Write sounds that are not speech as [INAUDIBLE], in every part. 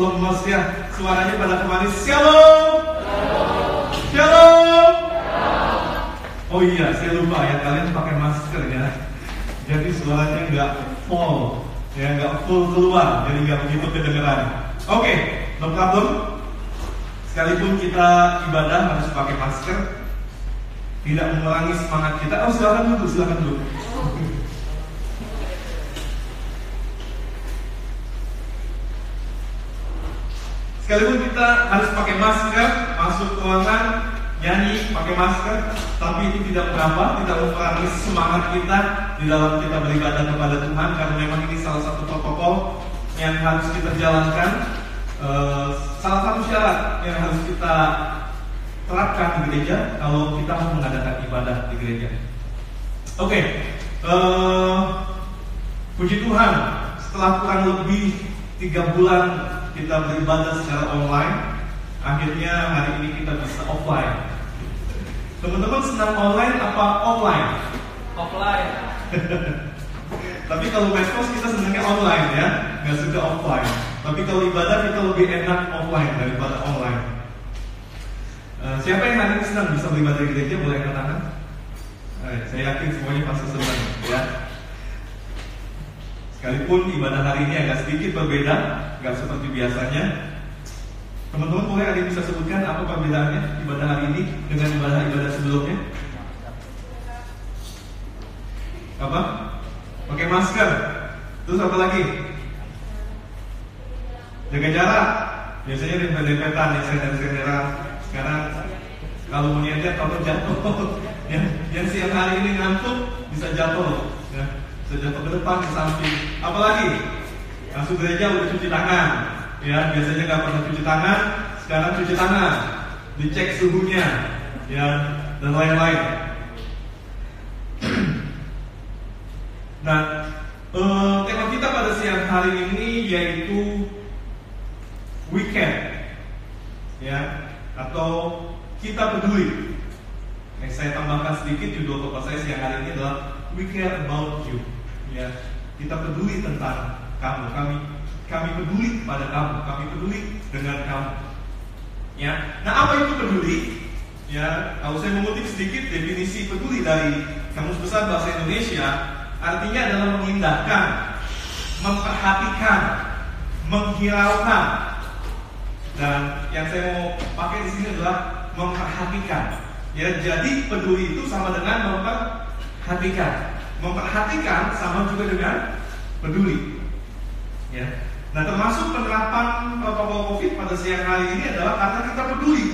lemes ya suaranya pada kembali shalom! Shalom! Oh iya saya lupa ya kalian pakai masker ya. Jadi suaranya nggak full ya nggak full keluar jadi nggak begitu kedengeran oke no problem sekalipun kita ibadah harus pakai masker tidak mengurangi semangat kita. Oh silakan dulu silakan dulu Sekalipun kita harus pakai masker, masuk ruangan, nyanyi pakai masker, tapi itu tidak mengapa, tidak mengurangi semangat kita di dalam kita beribadah kepada Tuhan, karena memang ini salah satu protokol yang harus kita jalankan. Uh, salah satu syarat yang harus kita terapkan di gereja kalau kita mau mengadakan ibadah di gereja. Oke, okay. eh, puji Tuhan, setelah kurang lebih tiga bulan kita beribadah secara online, akhirnya hari ini kita bisa offline. Teman-teman senang online apa offline? Offline. [LAUGHS] Tapi kalau medsos kita senangnya online ya, nggak suka offline. Tapi kalau ibadah kita lebih enak offline daripada online. Uh, siapa yang hari ini senang bisa beribadah di gereja? Boleh angkat tangan? Eh, saya yakin semuanya pasti senang ya. Sekalipun ibadah hari ini agak sedikit berbeda, nggak seperti biasanya. Teman-teman boleh ada bisa sebutkan apa perbedaannya ibadah hari ini dengan ibadah-ibadah sebelumnya? Apa? Pakai masker. Terus apa lagi? Jaga jarak. Biasanya dempet-dempetan ya sender-senderan. Sekarang kalau mau niatnya kalau jatuh, [LAUGHS] yang, yang siang hari ini ngantuk bisa jatuh. Jatuh ke depan ke samping. Apalagi masuk gereja udah cuci tangan. Ya biasanya nggak pernah cuci tangan sekarang cuci tangan. Dicek suhunya ya dan lain-lain. [CLEARS THROAT] Nah eh, tema kita pada siang hari ini yaitu weekend. Ya atau kita peduli. Yang saya tambahkan sedikit judul topik saya siang hari ini adalah We Care About You ya kita peduli tentang kamu. Kami kami peduli pada kamu. Kami peduli dengan kamu. Ya nah apa itu peduli? Ya kalau saya mengutip sedikit definisi peduli dari kamus besar bahasa Indonesia artinya adalah mengindahkan memperhatikan menghiraukan. Dan yang saya mau pakai di sini adalah memperhatikan. Ya jadi peduli itu sama dengan memperhatikan memperhatikan sama juga dengan peduli. Ya. Nah, termasuk penerapan protokol COVID pada siang hari ini adalah karena kita peduli.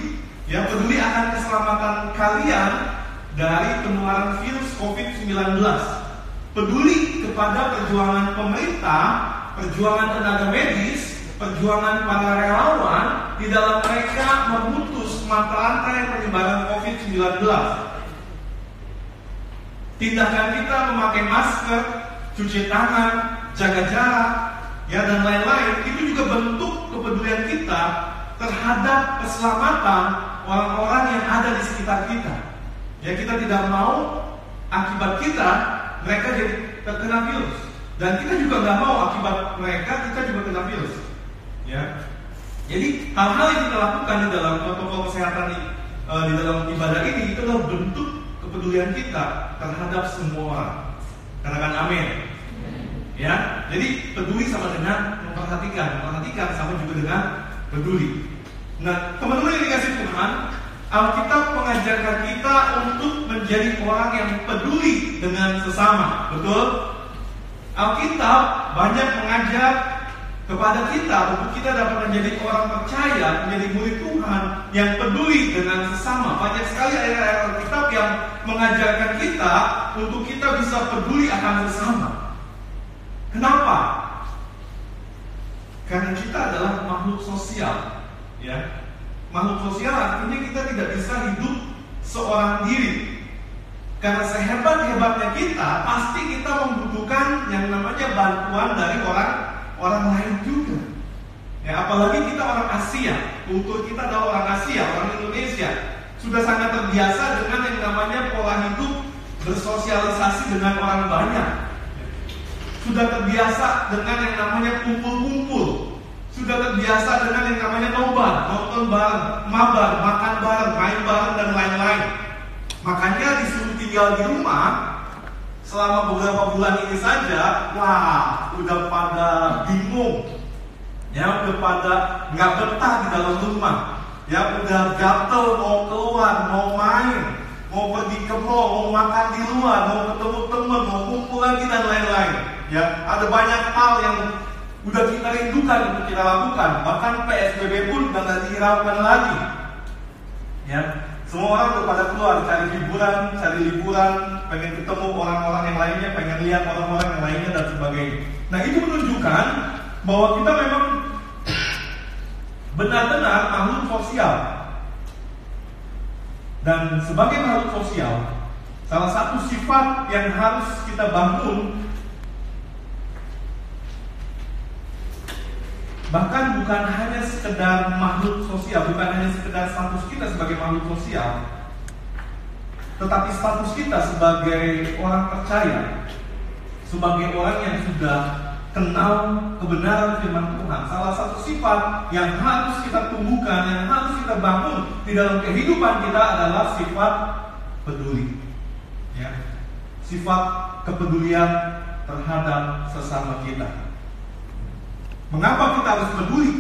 Ya, peduli akan keselamatan kalian dari penularan virus COVID-19. Peduli kepada perjuangan pemerintah, perjuangan tenaga medis, perjuangan para relawan di dalam mereka memutus mata rantai penyebaran COVID-19 Tindakan kita memakai masker, cuci tangan, jaga jarak, ya dan lain-lain itu juga bentuk kepedulian kita terhadap keselamatan orang-orang yang ada di sekitar kita. Ya kita tidak mau akibat kita mereka jadi terkena virus dan kita juga nggak mau akibat mereka kita juga kena virus. Ya, jadi hal-hal yang kita lakukan di dalam protokol kesehatan uh, di dalam ibadah ini itu adalah bentuk kepedulian kita terhadap semua orang. Katakan amin. Ya, jadi peduli sama dengan memperhatikan, memperhatikan sama juga dengan peduli. Nah, teman-teman yang dikasih Tuhan, Alkitab mengajarkan kita untuk menjadi orang yang peduli dengan sesama, betul? Alkitab banyak mengajar kepada kita untuk kita dapat menjadi orang percaya, menjadi murid Tuhan yang peduli dengan sesama. Banyak sekali ayat-ayat Alkitab yang mengajarkan kita untuk kita bisa peduli akan sesama. Kenapa? Karena kita adalah makhluk sosial, ya. Makhluk sosial artinya kita tidak bisa hidup seorang diri. Karena sehebat-hebatnya kita, pasti kita membutuhkan yang namanya bantuan dari orang orang lain juga. Ya, apalagi kita orang Asia, kultur kita adalah orang Asia, orang Indonesia. Sudah sangat terbiasa dengan yang namanya pola hidup bersosialisasi dengan orang banyak. Sudah terbiasa dengan yang namanya kumpul-kumpul. sudah terbiasa dengan yang namanya nobar, nonton bareng, mabar, makan bareng, main bareng dan lain-lain. Makanya disuruh tinggal di rumah selama beberapa bulan ini saja, wah, udah pada bingung, ya, udah pada nggak betah di dalam rumah, ya, udah gatel mau keluar, mau main, mau pergi ke mall, mau makan di luar, mau ketemu teman, mau kumpul lagi dan lain-lain. Ya, ada banyak hal yang udah kita rindukan untuk kita lakukan. Bahkan PSBB pun nggak dihiraukan lagi. Ya, semua orang udah pada keluar cari hiburan, cari liburan, pengen ketemu orang-orang yang lainnya, pengen lihat orang-orang yang lainnya dan sebagainya. Nah itu menunjukkan bahwa kita memang benar-benar makhluk sosial. Dan sebagai makhluk sosial, salah satu sifat yang harus kita bangun bahkan bukan hanya sekedar makhluk sosial, bukan hanya sekedar status kita sebagai makhluk sosial, tetapi status kita sebagai orang percaya, sebagai orang yang sudah kenal kebenaran firman Tuhan. Salah satu sifat yang harus kita tumbuhkan, yang harus kita bangun di dalam kehidupan kita adalah sifat peduli. Ya. Sifat kepedulian terhadap sesama kita. Mengapa kita harus peduli?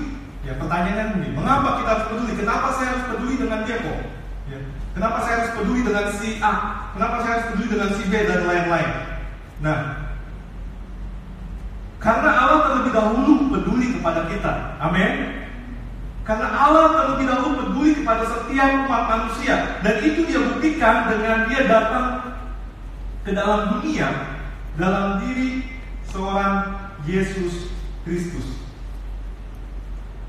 Ya, pertanyaannya ini, mengapa kita harus peduli? Kenapa saya harus peduli dengan dia kok? Ya. Kenapa saya harus peduli dengan si A? Kenapa saya harus peduli dengan si B dan lain-lain? Nah, karena Allah terlebih dahulu peduli kepada kita. Amin. Karena Allah terlebih dahulu peduli kepada setiap umat manusia dan itu dia buktikan dengan dia datang ke dalam dunia dalam diri seorang Yesus Kristus.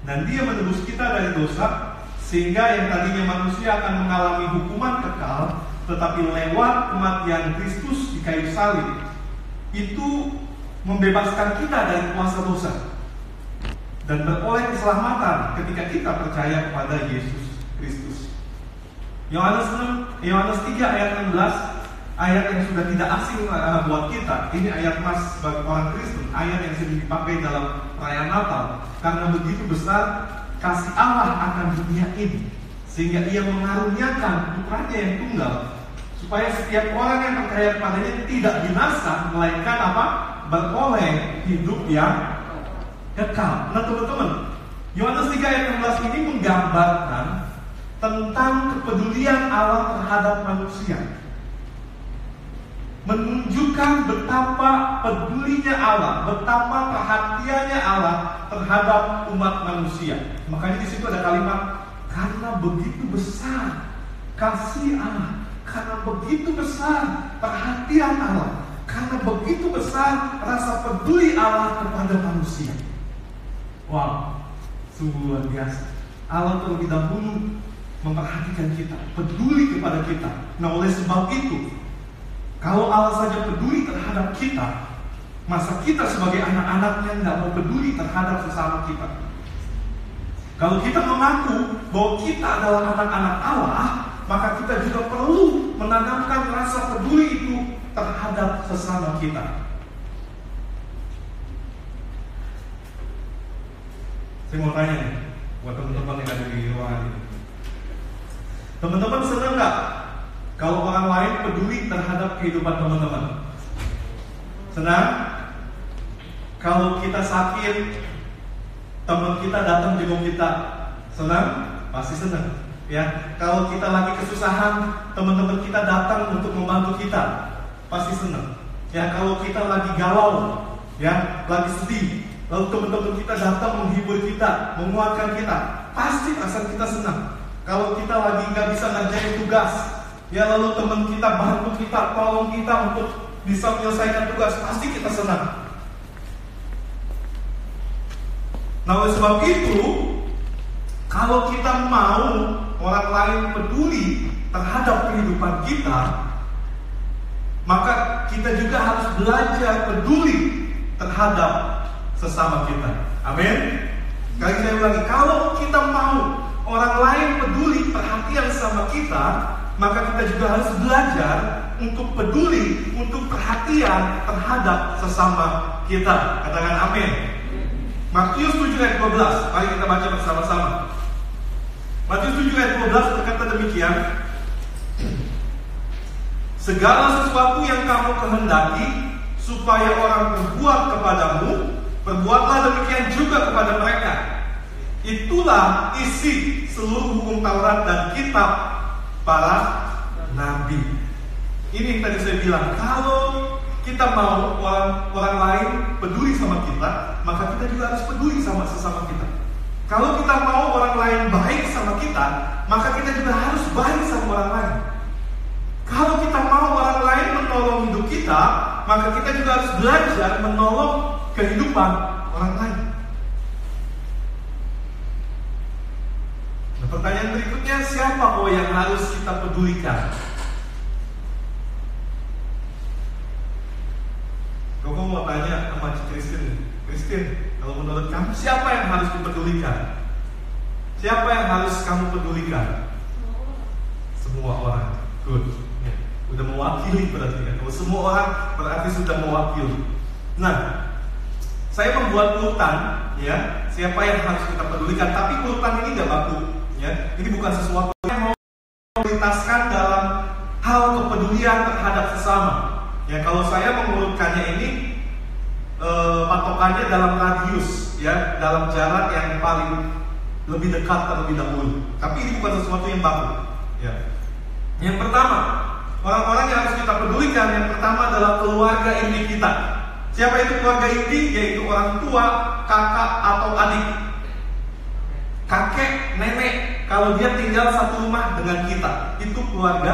Dan dia menebus kita dari dosa sehingga yang tadinya manusia akan mengalami hukuman kekal tetapi lewat kematian Kristus di kayu salib itu membebaskan kita dari kuasa dosa dan beroleh keselamatan ketika kita percaya kepada Yesus Kristus. Yohanes 6, Yohanes 3 ayat 16 ayat yang sudah tidak asing uh, buat kita. Ini ayat mas bagi orang Kristen, ayat yang sering dipakai dalam perayaan Natal. Karena begitu besar kasih Allah akan dunia ini, sehingga Ia mengaruniakan putranya yang tunggal, supaya setiap orang yang percaya kepadanya tidak binasa, melainkan apa? beroleh hidup yang kekal. Nah teman-teman, Yohanes 3 ayat 16 ini menggambarkan tentang kepedulian Allah terhadap manusia. Menunjukkan betapa pedulinya Allah, betapa perhatiannya Allah terhadap umat manusia. Makanya di situ ada kalimat karena begitu besar kasih Allah, karena begitu besar perhatian Allah, karena begitu besar rasa peduli Allah kepada manusia. Wow, sungguh luar biasa. Allah terlebih dahulu memperhatikan kita, peduli kepada kita. Nah oleh sebab itu, kalau Allah saja peduli terhadap kita, masa kita sebagai anak-anaknya nggak mau peduli terhadap sesama kita? Kalau kita mengaku bahwa kita adalah anak-anak Allah, maka kita juga perlu menanamkan rasa peduli itu terhadap sesama kita. Saya mau tanya nih, buat teman-teman yang ada di ruangan ini. Teman-teman senang nggak kalau orang lain peduli terhadap kehidupan teman-teman? Senang? Kalau kita sakit, teman kita datang jenguk kita, senang? Pasti senang. Ya, kalau kita lagi kesusahan, teman-teman kita datang untuk membantu kita, pasti senang. Ya kalau kita lagi galau, ya lagi sedih, lalu teman-teman kita datang menghibur kita, menguatkan kita, pasti perasaan kita senang. Kalau kita lagi nggak bisa ngerjain tugas, ya lalu teman kita bantu kita, tolong kita untuk bisa menyelesaikan tugas, pasti kita senang. Nah oleh sebab itu, kalau kita mau orang lain peduli terhadap kehidupan kita, maka kita juga harus belajar peduli terhadap sesama kita. Amin. Kali ulangi, kalau kita mau orang lain peduli perhatian sama kita, maka kita juga harus belajar untuk peduli, untuk perhatian terhadap sesama kita. Katakan amin. Matius 7 ayat 12. Mari kita baca bersama-sama. Matius 7 ayat 12 berkata demikian. Segala sesuatu yang kamu kehendaki supaya orang berbuat kepadamu, perbuatlah demikian juga kepada mereka. Itulah isi seluruh hukum Taurat dan kitab para nabi. Ini yang tadi saya bilang, kalau kita mau orang orang lain peduli sama kita, maka kita juga harus peduli sama sesama kita. Kalau kita mau orang lain baik sama kita, maka kita juga harus baik sama orang lain. Kalau kita mau orang lain menolong hidup kita, maka kita juga harus belajar menolong kehidupan orang lain. Nah, pertanyaan berikutnya, siapa kok yang harus kita pedulikan? Kau mau tanya sama Kristen, Kristen, kalau menurut kamu siapa yang harus dipedulikan? Siapa yang harus kamu pedulikan? Semua orang. Good sudah mewakili berarti kan. Kalau semua orang berarti sudah mewakili. Nah, saya membuat urutan ya, siapa yang harus kita pedulikan, tapi urutan ini tidak baku ya. Ini bukan sesuatu yang mau prioritaskan dalam hal kepedulian terhadap sesama. Ya, kalau saya mengurutkannya ini eh, patokannya dalam radius ya, dalam jarak yang paling lebih dekat terlebih dahulu. Tapi ini bukan sesuatu yang baku. Ya. Yang pertama, Orang-orang yang harus kita pedulikan yang pertama adalah keluarga inti kita. Siapa itu keluarga inti? Yaitu orang tua, kakak atau adik. Kakek, nenek, kalau dia tinggal satu rumah dengan kita, itu keluarga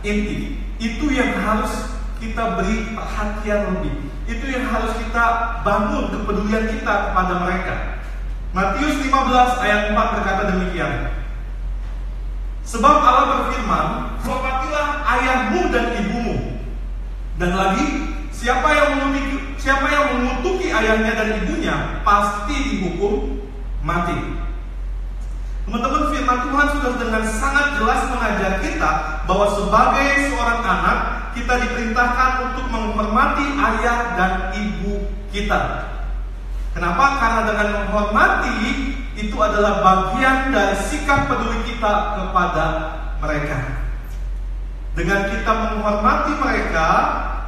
inti. Itu yang harus kita beri perhatian lebih. Itu yang harus kita bangun kepedulian kita kepada mereka. Matius 15 ayat 4 berkata demikian. Sebab Allah berfirman, hormatilah ayahmu dan ibumu. Dan lagi, siapa yang mengutuki, siapa yang mengutuki ayahnya dan ibunya pasti dihukum mati. Teman-teman firman Tuhan sudah dengan sangat jelas mengajar kita bahwa sebagai seorang anak kita diperintahkan untuk menghormati ayah dan ibu kita. Kenapa? Karena dengan menghormati itu adalah bagian dari sikap peduli kita kepada mereka. Dengan kita menghormati mereka,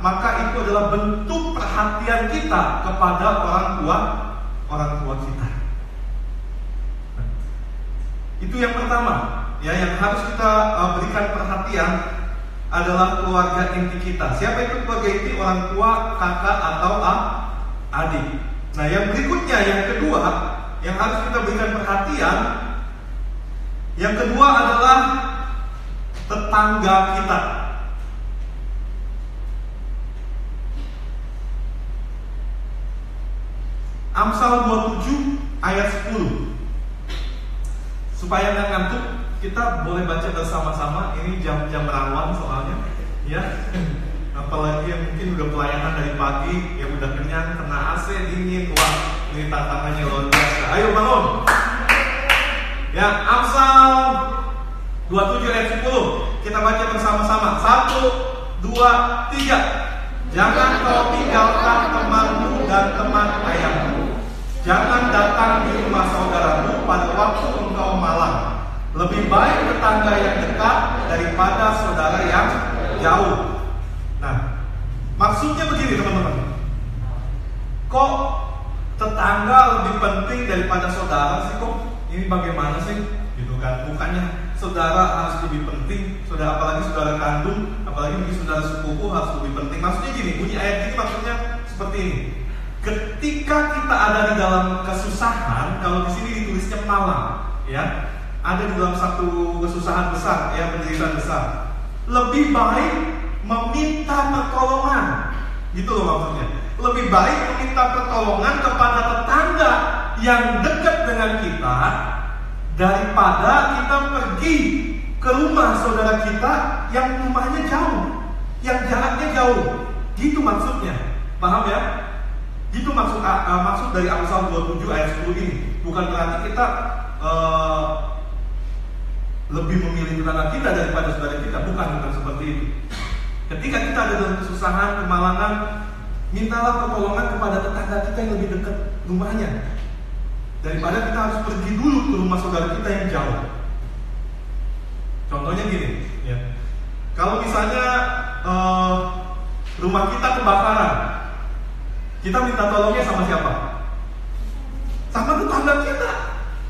maka itu adalah bentuk perhatian kita kepada orang tua orang tua kita. Itu yang pertama, ya yang harus kita uh, berikan perhatian adalah keluarga inti kita. Siapa itu keluarga inti? Orang tua, kakak atau ah, adik. Nah, yang berikutnya yang kedua yang harus kita berikan perhatian. Yang kedua adalah tetangga kita. Amsal 27 ayat 10 Supaya nggak ngantuk Kita boleh baca bersama-sama. Ini jam-jam rawan soalnya. Ya. [CLEARS THROAT] Apalagi yang mungkin udah pelayanan dari pagi yang udah kenyang kena AC dingin. Wah ini tantangannya luar biasa. Ayo bangun. Ya Amsal 27 ayat 10 kita baca bersama-sama. Satu dua tiga. Jangan kau tinggalkan temanmu dan teman ayahmu jangan datang di rumah saudaramu pada waktu engkau malam lebih baik tetangga yang dekat daripada saudara yang jauh Nah, maksudnya begini teman-teman. Kok tetangga lebih penting daripada saudara sih kok? Ini bagaimana sih? Gitu kan? Bukannya saudara harus lebih penting, saudara apalagi saudara kandung, apalagi mungkin saudara sepupu harus lebih penting. Maksudnya gini, bunyi ayat ini maksudnya seperti ini. Ketika kita ada di dalam kesusahan, kalau di sini ditulisnya malam, ya, ada di dalam satu kesusahan besar, ya, penderitaan besar. Lebih baik meminta pertolongan. Gitu loh maksudnya. Lebih baik meminta pertolongan kepada tetangga yang dekat dengan kita daripada kita pergi ke rumah saudara kita yang rumahnya jauh, yang jaraknya jauh. Gitu maksudnya. Paham ya? Gitu maksud uh, maksud dari Amsal 27 ayat 10 ini. Bukan berarti kita uh, lebih memilih tetangga kita daripada saudara kita, bukan bukan seperti itu. Ketika kita ada dalam kesusahan, kemalangan, mintalah pertolongan kepada tetangga kita yang lebih dekat rumahnya. daripada kita harus pergi dulu ke rumah saudara kita yang jauh. Contohnya gini, ya. Kalau misalnya uh, rumah kita kebakaran, kita minta tolongnya sama siapa? Sama tetangga kita.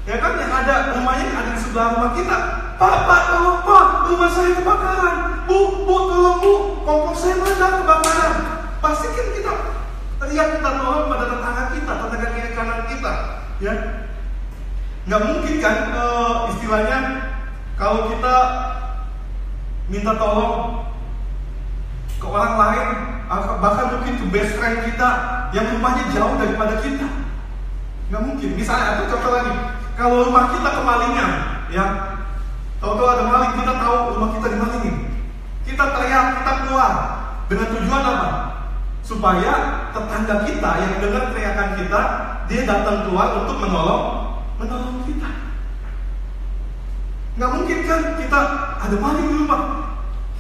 Ya kan yang ada rumahnya ada di sebelah rumah kita. Pak, tolong Pak, rumah saya kebakaran. Bu, Bu, tolong Bu, kompor saya meledak kebakaran. Pasti kan kita teriak kita tolong pada tetangga kita, tetangga kiri kanan kita. Ya, nggak mungkin kan uh, istilahnya kalau kita minta tolong ke orang lain, bahkan mungkin ke best friend kita yang rumahnya jauh daripada kita. Nggak mungkin. Misalnya, atau contoh lagi, kalau rumah kita kemalingan, ya, tahu-tahu ada maling, kita tahu rumah kita dimalingin. Kita teriak, kita keluar dengan tujuan apa? Supaya tetangga kita yang dengar teriakan kita, dia datang keluar untuk menolong, menolong kita. Nggak mungkin kan kita ada maling di rumah,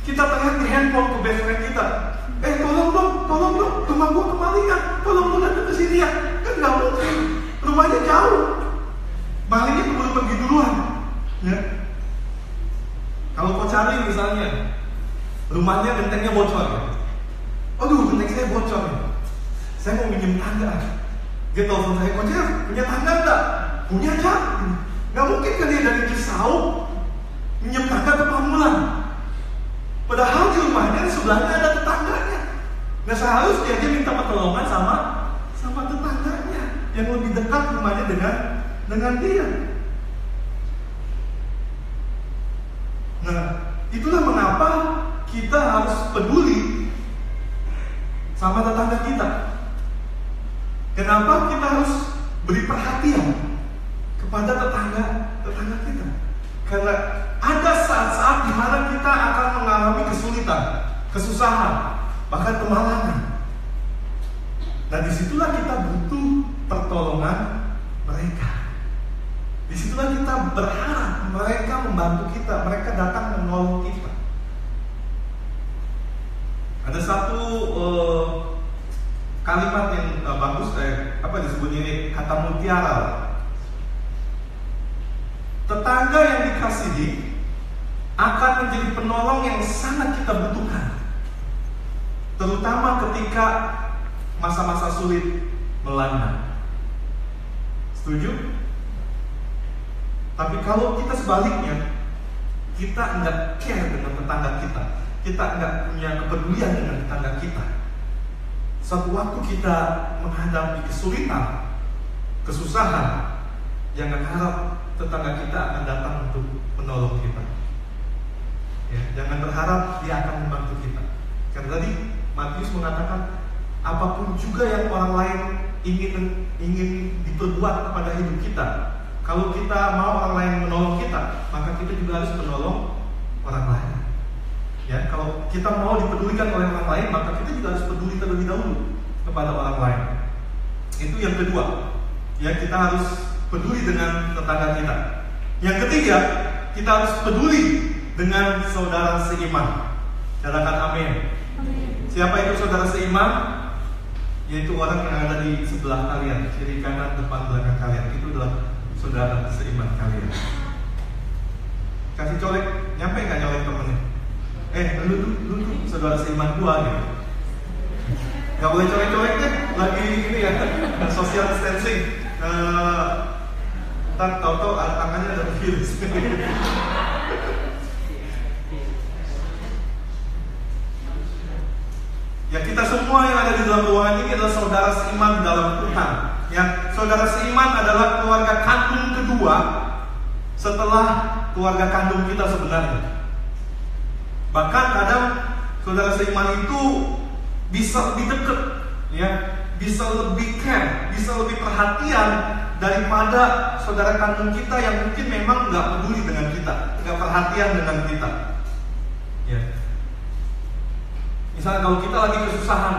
kita teriak di handphone ke best friend kita, eh tolong dong, tolong dong, rumah gua kemalingan, tolong dong datang ke sini ya. Kan nggak mungkin, rumahnya jauh. Malingnya keburu pergi duluan. Ya. Kalau kau cari misalnya, rumahnya gentengnya bocor. Ya. Aduh, genteng saya bocor. Ya. Saya mau minjem tangga. Dia telepon saya, kau punya tangga enggak? Punya aja. Gak mungkin kan dia dari Cisau minjem tangga ke Pamulan. Padahal di rumahnya sebelahnya ada. Nah seharusnya dia minta pertolongan sama sama tetangganya yang lebih dekat rumahnya dengan dengan dia. Nah, itulah mengapa kita harus peduli sama tetangga kita. Kenapa kita harus beri perhatian kepada tetangga tetangga kita? Karena ada saat-saat di mana kita akan mengalami kesulitan, kesusahan, bahkan kemalangan. Dan di situlah kita butuh pertolongan mereka. Di situlah kita berharap mereka membantu kita, mereka datang menolong kita. Ada satu uh, kalimat yang uh, bagus, eh, apa disebutnya ini kata mutiara. Tetangga yang dikasihi akan menjadi penolong yang sangat kita butuhkan, terutama ketika masa-masa sulit melanda. Setuju? Tapi kalau kita sebaliknya, kita nggak care dengan tetangga kita, kita nggak punya kepedulian dengan tetangga kita. Suatu waktu kita menghadapi kesulitan, kesusahan, jangan harap tetangga kita akan datang untuk menolong kita. Ya, jangan berharap dia akan membantu kita. Karena tadi Matius mengatakan apa pun juga yang orang lain ingin ingin diperbuat kepada hidup kita, kalau kita mau orang lain menolong kita, maka kita juga harus menolong orang lain. Ya, kalau kita mau dipedulikan oleh orang lain, maka kita juga harus peduli terlebih dahulu kepada orang lain. Itu yang kedua. Ya, kita harus peduli dengan tetangga kita. Yang ketiga, kita harus peduli dengan saudara seiman. Katakan amin. Siapa itu saudara seiman? Yaitu orang yang ada di sebelah kalian, kiri kanan, depan belakang kalian. Itu adalah saudara seiman kalian. Kasih colek, nyampe nggak nyolek temennya? Eh, lu tuh, lu tuh saudara seiman gua gitu. Gak boleh colek-colek deh, lagi ini ya, [LAUGHS] social distancing. Uh, ntar tau-tau tangannya ada virus. [LAUGHS] ya kita semua yang ada di dalam ruangan ini adalah saudara seiman dalam Tuhan. Ya, saudara seiman adalah keluarga kandung kedua setelah keluarga kandung kita sebenarnya. Bahkan kadang saudara seiman itu bisa lebih dekat, ya, bisa lebih care, bisa lebih perhatian daripada saudara kandung kita yang mungkin memang nggak peduli dengan kita, nggak perhatian dengan kita. Ya. Misalnya kalau kita lagi kesusahan,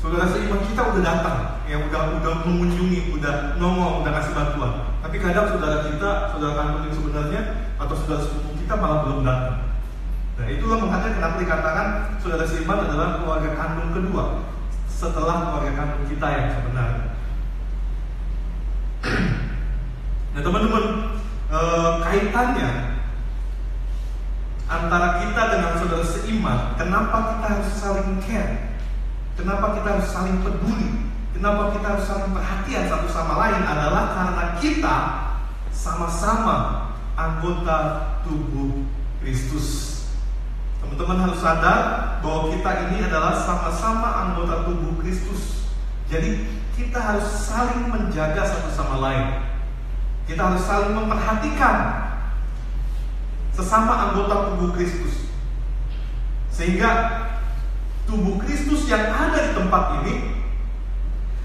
Saudara seiman kita udah datang, ya udah udah mengunjungi, udah nongol, udah kasih bantuan. Tapi kadang saudara kita, saudara kandung yang sebenarnya atau saudara sepupu kita malah belum datang. Nah itulah mengatakan kenapa dikatakan saudara seiman adalah keluarga kandung kedua setelah keluarga kandung kita yang sebenarnya. [CLEARS THROAT] Nah teman-teman, eh, kaitannya antara kita dengan saudara seiman, kenapa kita harus saling care? Kenapa kita harus saling peduli? Kenapa kita harus saling perhatian satu sama lain adalah karena kita sama-sama anggota tubuh Kristus. Teman-teman harus sadar bahwa kita ini adalah sama-sama anggota tubuh Kristus. Jadi kita harus saling menjaga satu sama lain. Kita harus saling memperhatikan sesama anggota tubuh Kristus. Sehingga tubuh Kristus yang ada di tempat ini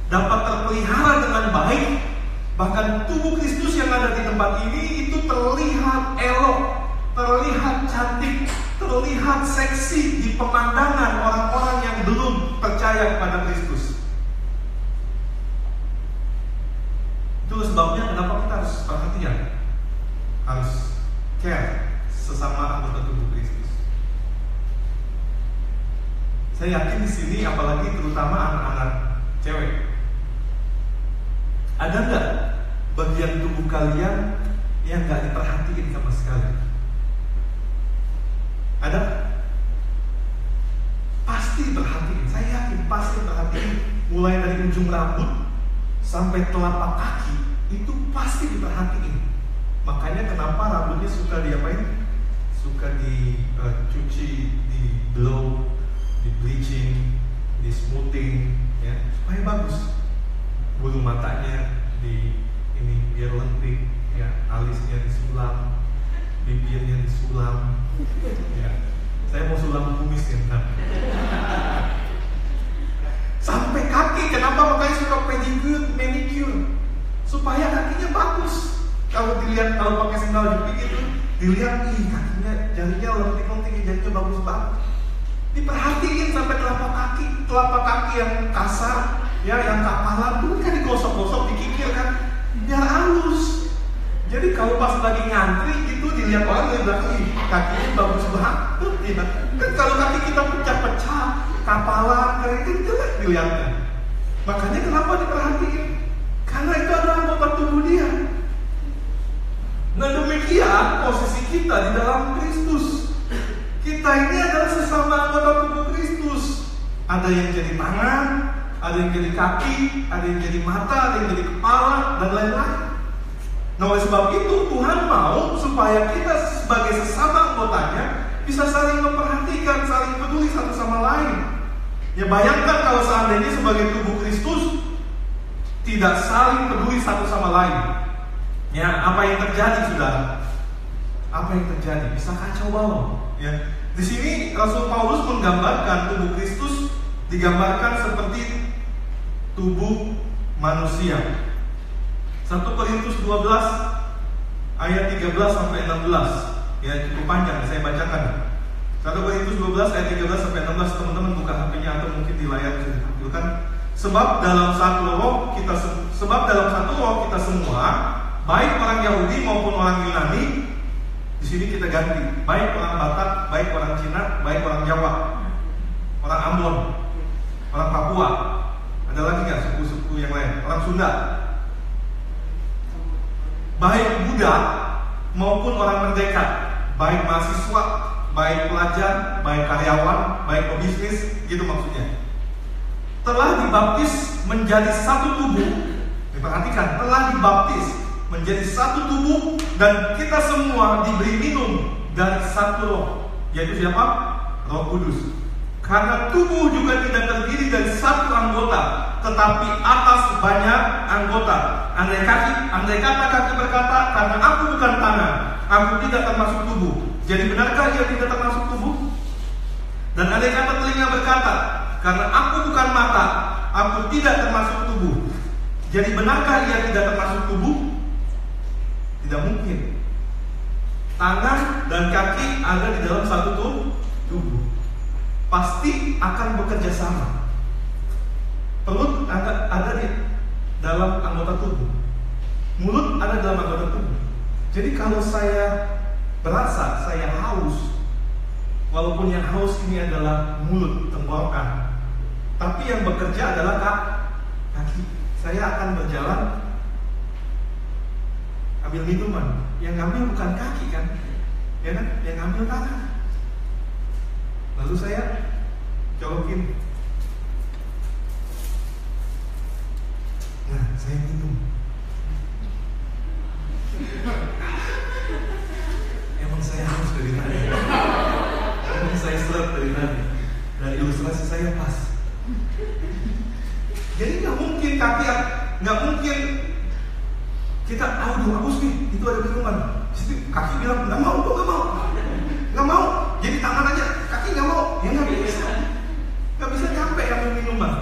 dapat terpelihara dengan baik. Bahkan tubuh Kristus yang ada di tempat ini itu terlihat elok, terlihat cantik, terlihat seksi di pemandangan orang-orang yang belum percaya kepada Kristus. Itu sebabnya kenapa kita harus perhatian, harus care sesama anggota tubuh Kristus. Saya yakin di sini apalagi terutama anak-anak cewek. Ada nggak bagian tubuh kalian yang nggak diperhatiin sama sekali? Ada? Pasti perhatiin. Saya yakin pasti perhatiin. Mulai dari ujung rambut sampai telapak kaki itu pasti diperhatiin. Makanya kenapa rambutnya suka diapain? Suka dicuci, uh, di blow, di bleaching, di smoothing, ya supaya bagus. Bulu matanya di ini biar lentik, ya alisnya disulam, bibirnya disulam, ya. Saya mau sulam kumis ya ntar. Sampai kaki, kenapa makanya suka pedicure, manicure? Supaya kakinya bagus. Kalau dilihat kalau pakai sandal jepit itu, dilihat ih kakinya jarinya lentik-lentik jarinya bagus banget. Diperhatiin sampai telapak kaki telapak kaki yang kasar ya yang kapalan tuh kan digosok-gosok dikikir kan. Biar halus. Jadi kalau pas lagi ngantri gitu dilihat orang dari belakang ih kakinya bagus banget. Ya. kan kalau kaki kita pecah-pecah kapalan kering itu jelek dilihatnya. Makanya kenapa diperhatiin? Karena itu adalah anggota tubuh dia Nah demikian posisi kita di dalam Kristus. Kita ini adalah sesama anggota tubuh Kristus. Ada yang jadi tangan, ada yang jadi kaki, ada yang jadi mata, ada yang jadi kepala, dan lain-lain. Nah oleh sebab itu Tuhan mau supaya kita sebagai sesama anggotanya bisa saling memperhatikan, saling peduli satu sama lain. Ya bayangkan kalau seandainya sebagai tubuh Kristus tidak saling peduli satu sama lain. Ya, apa yang terjadi sudah? Apa yang terjadi? Bisa kacau balau. Ya. Di sini Rasul Paulus menggambarkan tubuh Kristus digambarkan seperti tubuh manusia. 1 Korintus 12 ayat 13 sampai 16. Ya, cukup panjang saya bacakan. 1 Korintus 12 ayat 13 sampai 16 teman-teman buka HP-nya atau mungkin di layar bisa ditampilkan. Sebab dalam satu roh kita sebab dalam satu roh kita semua baik orang Yahudi maupun orang Yunani di sini kita ganti. Baik orang Batak baik orang Cina baik orang Jawa orang Ambon orang Papua. Ada lagi nggak suku-suku yang lain? Orang Sunda. Baik Buddha maupun orang merdeka. Baik mahasiswa baik pelajar baik karyawan baik pebisnis gitu maksudnya. Telah dibaptis menjadi satu tubuh. Diperhatikan telah dibaptis menjadi satu tubuh dan kita semua diberi minum dari satu roh yaitu siapa? Roh Kudus. Karena tubuh juga tidak terdiri dari satu anggota, tetapi atas banyak anggota. Andai kaki, andai kata kaki berkata, karena aku bukan tangan, aku tidak termasuk tubuh. Jadi benarkah ia tidak termasuk tubuh? Dan andai kata telinga berkata, karena aku bukan mata, aku tidak termasuk tubuh. Jadi benarkah ia tidak termasuk tubuh? Tidak mungkin. Tangan dan kaki ada di dalam satu tubuh. Pasti akan bekerja sama. Perut ada, ada di dalam anggota tubuh. Mulut ada dalam anggota tubuh. Jadi kalau saya berasa saya haus, walaupun yang haus ini adalah mulut, tenggorokan, tapi yang bekerja adalah kaki. Saya akan berjalan ambil minuman. Yang ngambil bukan kaki kan? Ya kan? Yang ngambil tangan. Lalu saya colokin. Nah, saya minum. Emang saya harus dari tadi. Emang saya seret dari tadi. Dan ilustrasi saya pas. Jadi nggak mungkin kaki, nggak mungkin kita aduh bagus nih itu ada minuman. Jadi kaki bilang nggak mau, nggak mau, nggak mau. Jadi tangan aja, kaki nggak mau, ya nggak bisa, nggak bisa nyampe ambil minuman.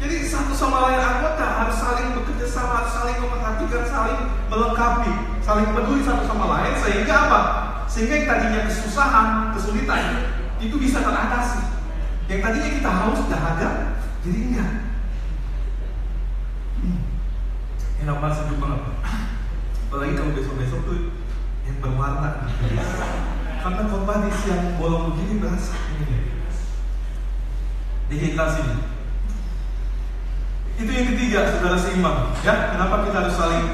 Jadi satu sama lain anggota harus saling bekerja sama, saling memperhatikan, saling melengkapi, saling peduli satu sama lain sehingga apa? Sehingga yang tadinya kesusahan, kesulitan itu bisa teratasi. Yang tadinya kita haus dahaga, jadi enggak. Hmm. Enak banget sejuk banget. Apalagi kalau besok-besok tuh yang berwarna. Karena korban di siang bolong begini berasa ini. Dehidrasi. Itu yang ketiga, saudara seimbang. Ya, kenapa kita harus saling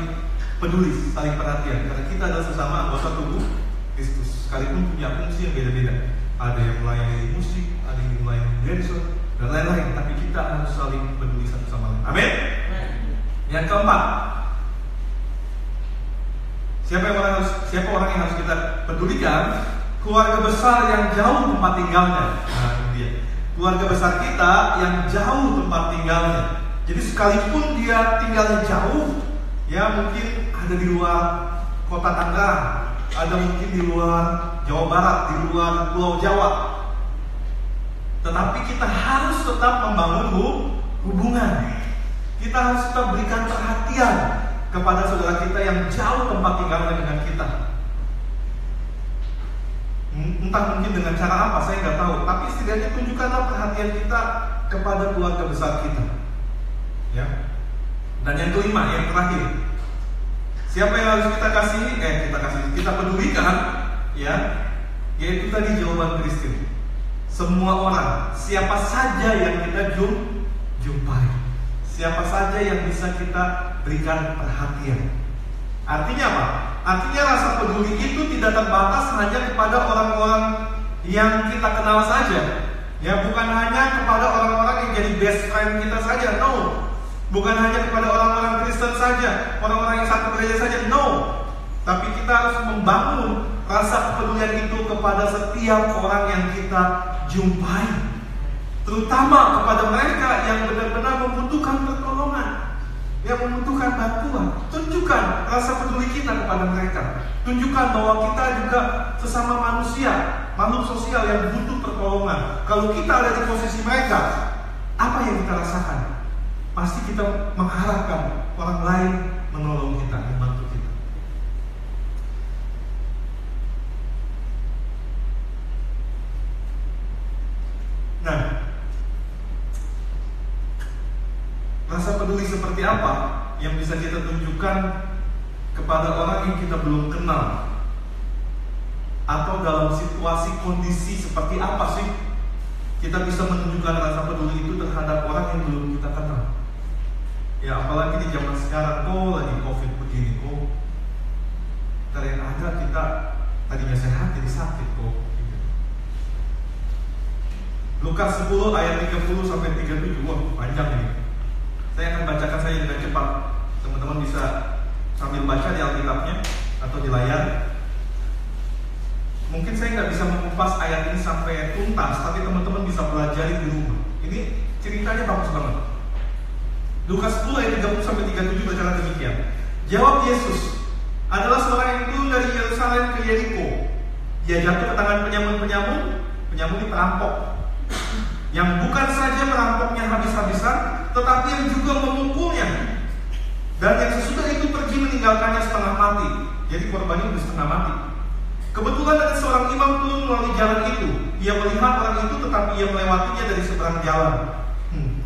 peduli, saling perhatian? Karena kita adalah sesama anggota tubuh Kristus. Sekalipun punya fungsi yang beda-beda. Ada yang melayani musik, ada yang melayani dancer, dan lain-lain. Tapi kita harus saling peduli satu sama lain. Amin. Yang keempat, siapa yang orang harus siapa orang yang harus kita pedulikan? Keluarga besar yang jauh tempat tinggalnya. Nah, dia. Keluarga besar kita yang jauh tempat tinggalnya. Jadi sekalipun dia tinggalnya jauh, ya mungkin ada di luar kota Tangerang, ada mungkin di luar Jawa Barat, di luar Pulau Jawa. Tetapi kita harus tetap membangun hubungan. Kita harus tetap berikan perhatian kepada saudara kita yang jauh tempat tinggalnya dengan kita. Entah mungkin dengan cara apa, saya nggak tahu. Tapi setidaknya tunjukkanlah perhatian kita kepada keluarga besar kita. Ya. Dan yang kelima, yang terakhir, siapa yang harus kita kasih? Eh, kita kasih, kita pedulikan, ya, yaitu tadi jawaban Kristen. Semua orang, siapa saja yang kita jum, jumpai, siapa saja yang bisa kita berikan perhatian. Artinya apa? Artinya rasa peduli itu tidak terbatas hanya kepada orang-orang yang kita kenal saja. Ya, bukan hanya kepada orang-orang yang jadi best friend kita saja. No. Bukan hanya kepada orang-orang Kristen saja, orang-orang yang satu gereja saja. No. Tapi kita harus membangun rasa kepedulian itu kepada setiap orang yang kita jumpai. Terutama kepada mereka bantuan. Tunjukkan rasa peduli kita kepada mereka. Tunjukkan bahwa kita juga sesama manusia, makhluk sosial yang butuh pertolongan. Kalau kita ada di posisi mereka, apa yang kita rasakan? Pasti kita mengharapkan orang lain menolong kita, membantu kita. Nah, Rasa peduli seperti apa yang bisa kita tunjukkan kepada orang yang kita belum kenal? Atau dalam situasi kondisi seperti apa sih kita bisa menunjukkan rasa peduli itu terhadap orang yang belum kita kenal? Ya apalagi di zaman sekarang, kok lagi covid begini kok Kalian ada kita tadinya sehat jadi sakit kok. Lukas 10 ayat 30 sampai 37 Wah panjang ini saya akan bacakan saja dengan cepat. Teman-teman bisa sambil baca di Alkitabnya atau di layar. Mungkin saya nggak bisa mengupas ayat ini sampai tuntas, tapi teman-teman bisa pelajari di rumah. Ini ceritanya bagus banget. Lukas 10 ayat 30 sampai 37 berkata demikian. Jawab Yesus, adalah seorang yang turun dari Yerusalem ke Yeriko. Dia jatuh ke tangan penyamun-penyamun, penyamun ini perampok. Yang bukan saja merampoknya habis-habisan, tetapi yang juga memukulnya. Dan yang sesudah itu pergi meninggalkannya setengah mati. Jadi korbannya sudah setengah mati. Kebetulan ada seorang imam turun melalui jalan itu. Ia melihat orang itu tetapi ia melewatinya dari seberang jalan. Hmm,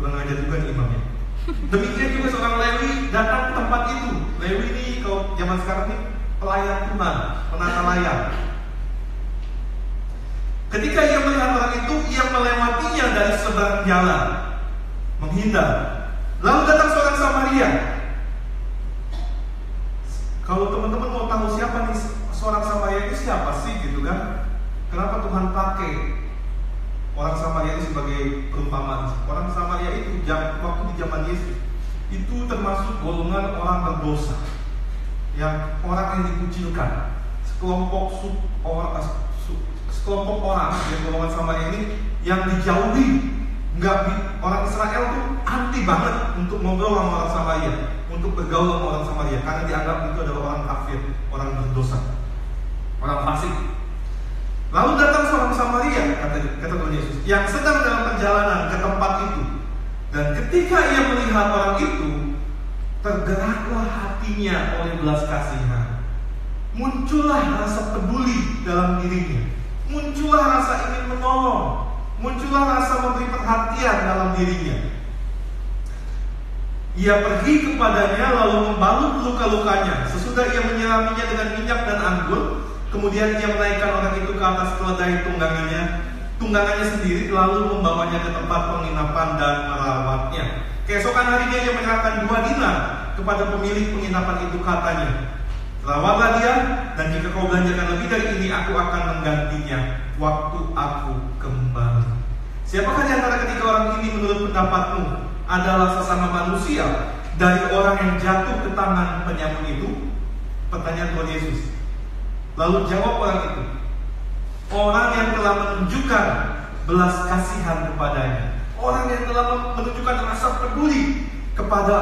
kurang ajar juga nih imamnya. Demikian juga seorang Lewi datang ke tempat itu. Lewi ini kalau zaman sekarang ini pelayan Tuhan, penata layar. Ketika ia melihat orang itu, ia melewatinya dari seberang jalan, menghindar. Lalu datang seorang Samaria. Kalau teman-teman mau tahu siapa nih seorang Samaria ini siapa sih gitu kan? Kenapa Tuhan pakai orang Samaria ini sebagai perumpamaan? Orang Samaria itu waktu di zaman Yesus itu termasuk golongan orang berdosa, yang orang yang dikucilkan, sekelompok sub orang sekelompok orang yang golongan Samaria ini yang dijauhi nggak orang Israel tuh anti banget untuk ngobrol sama orang Samaria, untuk bergaul sama orang Samaria karena dianggap itu adalah orang kafir, orang berdosa, orang fasik. Lalu datang seorang Samaria, kata kata Tuhan Yesus, yang sedang dalam perjalanan ke tempat itu. Dan ketika ia melihat orang itu, tergeraklah hatinya oleh belas kasihan. Muncullah rasa peduli dalam dirinya. Muncullah rasa ingin menolong muncullah rasa memberi perhatian dalam dirinya. Ia pergi kepadanya lalu membalut luka-lukanya. Sesudah ia menyiraminya dengan minyak dan anggur, kemudian ia menaikkan orang itu ke atas keledai tunggangannya, tunggangannya sendiri lalu membawanya ke tempat penginapan dan merawatnya. Keesokan harinya ia menyerahkan dua dinar kepada pemilik penginapan itu katanya, Rawatlah dia, dan jika kau belanjakan lebih dari ini, aku akan menggantinya waktu aku kembali. Siapakah di antara ketiga orang ini menurut pendapatmu adalah sesama manusia dari orang yang jatuh ke tangan penyamun itu? Pertanyaan Tuhan Yesus. Lalu jawab orang itu, orang yang telah menunjukkan belas kasihan kepadanya, orang yang telah menunjukkan rasa peduli kepada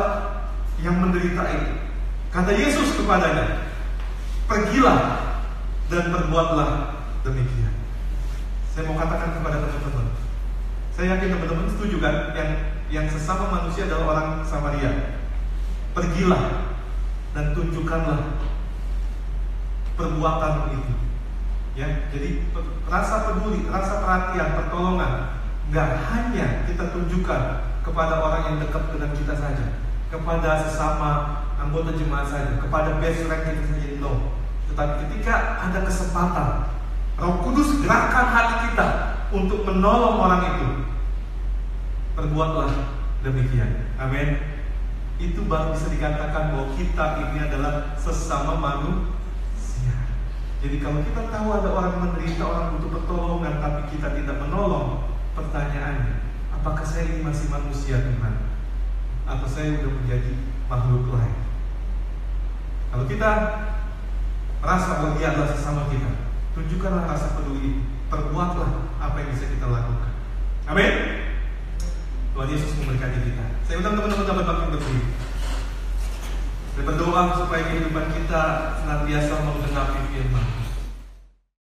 yang menderita itu. Kata Yesus kepadanya, pergilah dan berbuatlah demikian. Saya mau katakan kepada teman-teman, saya yakin teman-teman setuju kan yang yang sesama manusia adalah orang Samaria. Pergilah dan tunjukkanlah perbuatan itu. Ya, jadi rasa peduli, rasa perhatian, pertolongan nggak hanya kita tunjukkan kepada orang yang dekat dengan kita saja, kepada sesama anggota jemaat saja, kepada best friend kita saja, no. Tetapi ketika ada kesempatan Roh Kudus gerakan hati kita untuk menolong orang itu. Perbuatlah demikian. Amin. Itu baru bisa dikatakan bahwa kita ini adalah sesama manusia. Jadi kalau kita tahu ada orang menderita, orang butuh pertolongan, tapi kita tidak menolong, pertanyaannya, apakah saya ini masih manusia Tuhan? Atau saya sudah menjadi makhluk lain? Kalau kita merasa bahwa dia adalah sesama kita, Tunjukkanlah rasa peduli, perbuatlah apa yang bisa kita lakukan. Amin. Tuhan Yesus memberkati kita. Saya undang teman-teman dapat makin berdiri. Saya berdoa supaya kehidupan kita senantiasa menggenapi firman.